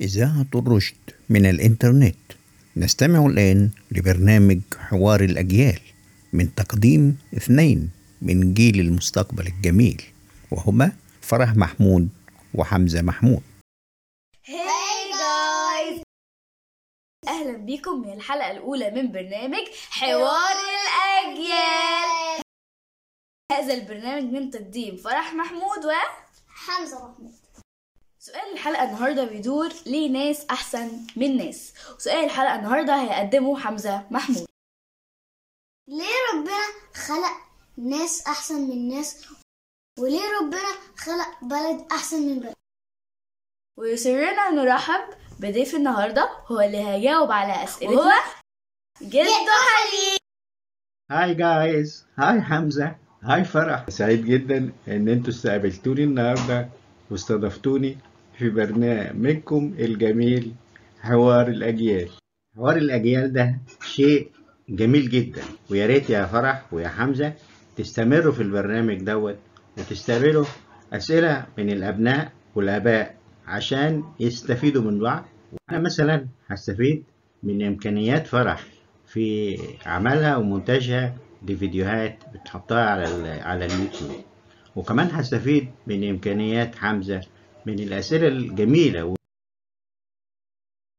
إذاعة الرشد من الإنترنت. نستمع الآن لبرنامج حوار الأجيال من تقديم اثنين من جيل المستقبل الجميل وهما فرح محمود وحمزة محمود. هاي جايز أهلا بيكم من الحلقة الأولى من برنامج حوار الأجيال. هذا البرنامج من تقديم فرح محمود و حمزة محمود. سؤال الحلقة النهارده بيدور ليه ناس أحسن من ناس؟ وسؤال الحلقة النهارده هيقدمه حمزة محمود. ليه ربنا خلق ناس أحسن من ناس؟ وليه ربنا خلق بلد أحسن من بلد؟ ويسرنا نرحب بضيف النهارده هو اللي هيجاوب على أسئلتنا. وهو جدو حليم. هاي جايز هاي حمزة. هاي فرح. سعيد جدا إن أنتوا استقبلتوني النهاردة واستضفتوني. في برنامجكم الجميل حوار الأجيال. حوار الأجيال ده شيء جميل جدا. ويا ريت يا فرح ويا حمزة تستمروا في البرنامج دوت وتستقبلوا أسئلة من الأبناء والآباء عشان يستفيدوا من بعض. وأنا مثلا هستفيد من إمكانيات فرح في عملها ومونتاجها لفيديوهات بتحطها على على اليوتيوب. وكمان هستفيد من إمكانيات حمزة من الأسئلة الجميلة.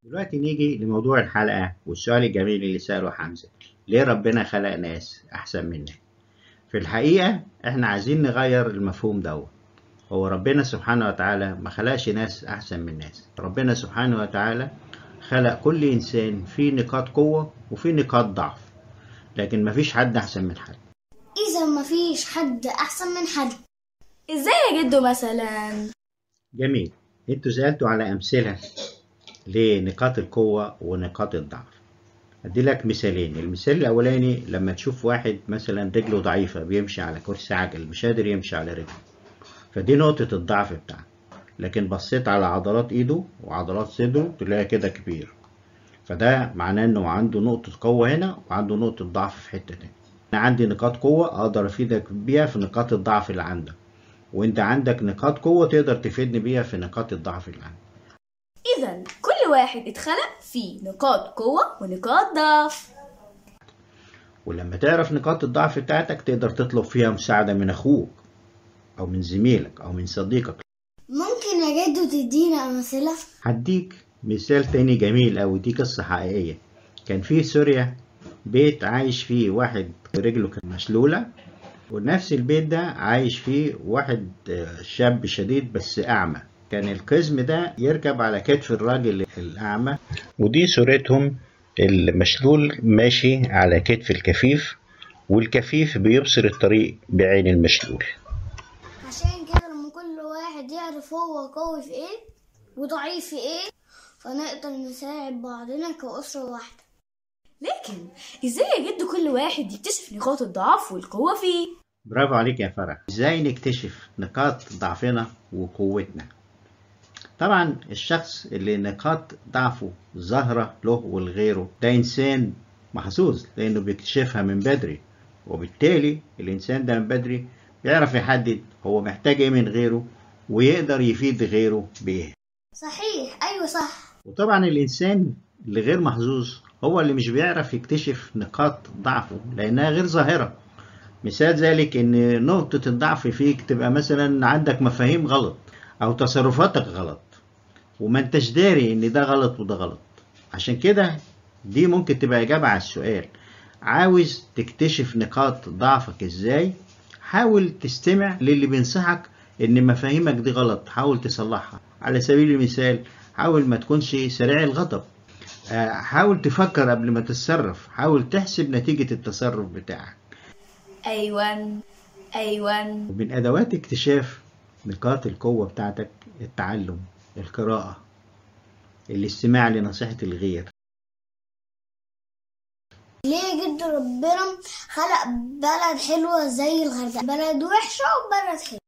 دلوقتي نيجي لموضوع الحلقة والسؤال الجميل اللي سأله حمزة ليه ربنا خلق ناس أحسن منا في الحقيقة إحنا عايزين نغير المفهوم دوت. هو ربنا سبحانه وتعالى ما خلقش ناس أحسن من ناس. ربنا سبحانه وتعالى خلق كل إنسان فيه نقاط قوة وفيه نقاط ضعف لكن مفيش حد أحسن من حد. إذا مفيش حد أحسن من حد. إزاي يا جدو مثلا؟ جميل. أنتوا سألتوا على أمثلة لنقاط القوة ونقاط الضعف. أدي لك مثالين. المثال الأولاني لما تشوف واحد مثلا رجله ضعيفة بيمشي على كرسي عجل مش قادر يمشي على رجله. فدي نقطة الضعف بتاعته لكن بصيت على عضلات إيده وعضلات صدره تلاقيها كده كبير. فده معناه إنه عنده نقطة قوة هنا وعنده نقطة ضعف في حتة تانية. أنا عندي نقاط قوة أقدر أفيدك بيها في نقاط الضعف اللي عندك. وانت عندك نقاط قوة تقدر تفيدني بيها في نقاط الضعف اللي عندي. اذا كل واحد اتخلق فيه نقاط قوة ونقاط ضعف. ولما تعرف نقاط الضعف بتاعتك تقدر تطلب فيها مساعدة من أخوك أو من زميلك أو من صديقك. ممكن يا جدو تدينا أمثلة؟ هديك مثال تاني جميل أوي دي قصة حقيقية. كان في سوريا بيت عايش فيه واحد رجله كانت مشلولة ونفس البيت ده عايش فيه واحد آه، شاب شديد بس أعمى. كان القزم ده يركب على كتف الراجل الأعمى. ودي صورتهم المشلول ماشي على كتف الكفيف والكفيف بيبصر الطريق بعين المشلول. عشان كده لما كل واحد يعرف هو قوي في إيه وضعيف في إيه فنقدر نساعد بعضنا كأسرة واحدة. لكن إزاي يا جدو كل واحد يكتشف نقاط الضعف والقوة فيه؟ برافو عليك يا فرح. إزاي نكتشف نقاط ضعفنا وقوتنا؟ طبعا الشخص اللي نقاط ضعفه ظاهرة له ولغيره ده إنسان محظوظ لأنه بيكتشفها من بدري. وبالتالي الإنسان ده من بدري بيعرف يحدد هو محتاج إيه من غيره ويقدر يفيد غيره بإيه. صحيح. أيوة صح. وطبعا الإنسان اللي غير محظوظ هو اللي مش بيعرف يكتشف نقاط ضعفه لأنها غير ظاهرة. مثال ذلك إن نقطة الضعف فيك تبقى مثلا عندك مفاهيم غلط أو تصرفاتك غلط وما أنتش داري إن ده غلط وده غلط. عشان كده دي ممكن تبقى إجابة على السؤال. عاوز تكتشف نقاط ضعفك إزاي؟ حاول تستمع للي بينصحك إن مفاهيمك دي غلط حاول تصلحها. على سبيل المثال حاول ما تكونش سريع الغضب. آه، حاول تفكر قبل ما تتصرف. حاول تحسب نتيجة التصرف بتاعك. أيوان أيوان. ومن أدوات اكتشاف نقاط القوة بتاعتك التعلم القراءة الاستماع لنصيحة الغير. ليه جد ربنا خلق بلد حلوة زي الغردقة؟ بلد وحشة وبلد حلوة.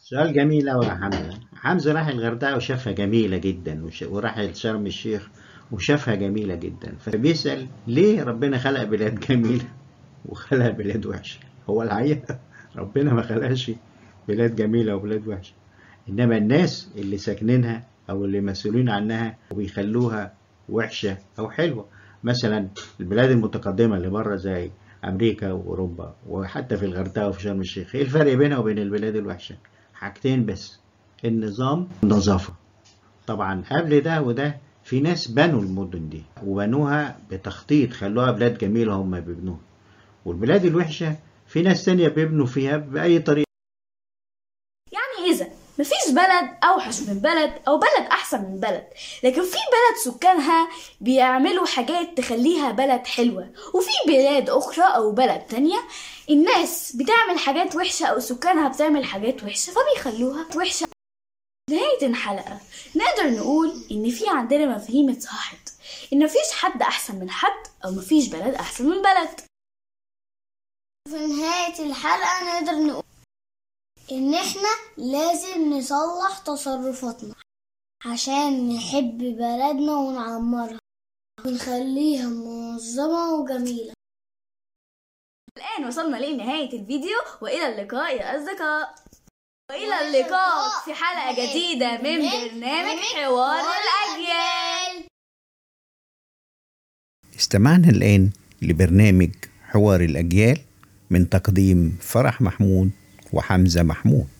سؤال جميل أوي يا حمزة. حمزة راح الغردقة وشافها جميلة جدا وش- وراح شرم الشيخ وشافها جميلة جدا. فبيسأل ليه ربنا خلق بلاد جميلة؟ وخلق بلاد وحشة. هو الحقيقة ربنا ما خلقش بلاد جميلة وبلاد وحشة. إنما الناس اللي ساكنينها أو اللي مسؤولين عنها وبيخلوها وحشة أو حلوة. مثلا البلاد المتقدمة اللي بره زي أمريكا وأوروبا وحتى في الغردقة وفي شرم الشيخ. إيه الفرق بينها وبين البلاد الوحشة؟ حاجتين بس. النظام والنظافة طبعا قبل ده وده في ناس بنوا المدن دي وبنوها بتخطيط خلوها بلاد جميلة هم بيبنوها. والبلاد الوحشة في ناس تانية بيبنوا فيها بأي طريقة. يعني إذا مفيش بلد أوحش من بلد أو بلد أحسن من بلد لكن في بلد سكانها بيعملوا حاجات تخليها بلد حلوة وفي بلاد أخرى أو بلد تانية الناس بتعمل حاجات وحشة أو سكانها بتعمل حاجات وحشة فبيخلوها وحشة. نهاية الحلقة نقدر نقول إن في عندنا مفاهيم اتصحت إن مفيش حد أحسن من حد أو مفيش بلد أحسن من بلد. في نهاية الحلقة نقدر نقول إن إحنا لازم نصلح تصرفاتنا عشان نحب بلدنا ونعمرها ونخليها منظمة وجميلة. الآن وصلنا لنهاية الفيديو وإلى اللقاء يا أصدقاء. وإلى اللقاء في حلقة جديدة من برنامج حوار الأجيال. استمعنا الآن لبرنامج حوار الأجيال من تقديم فرح محمود وحمزة محمود.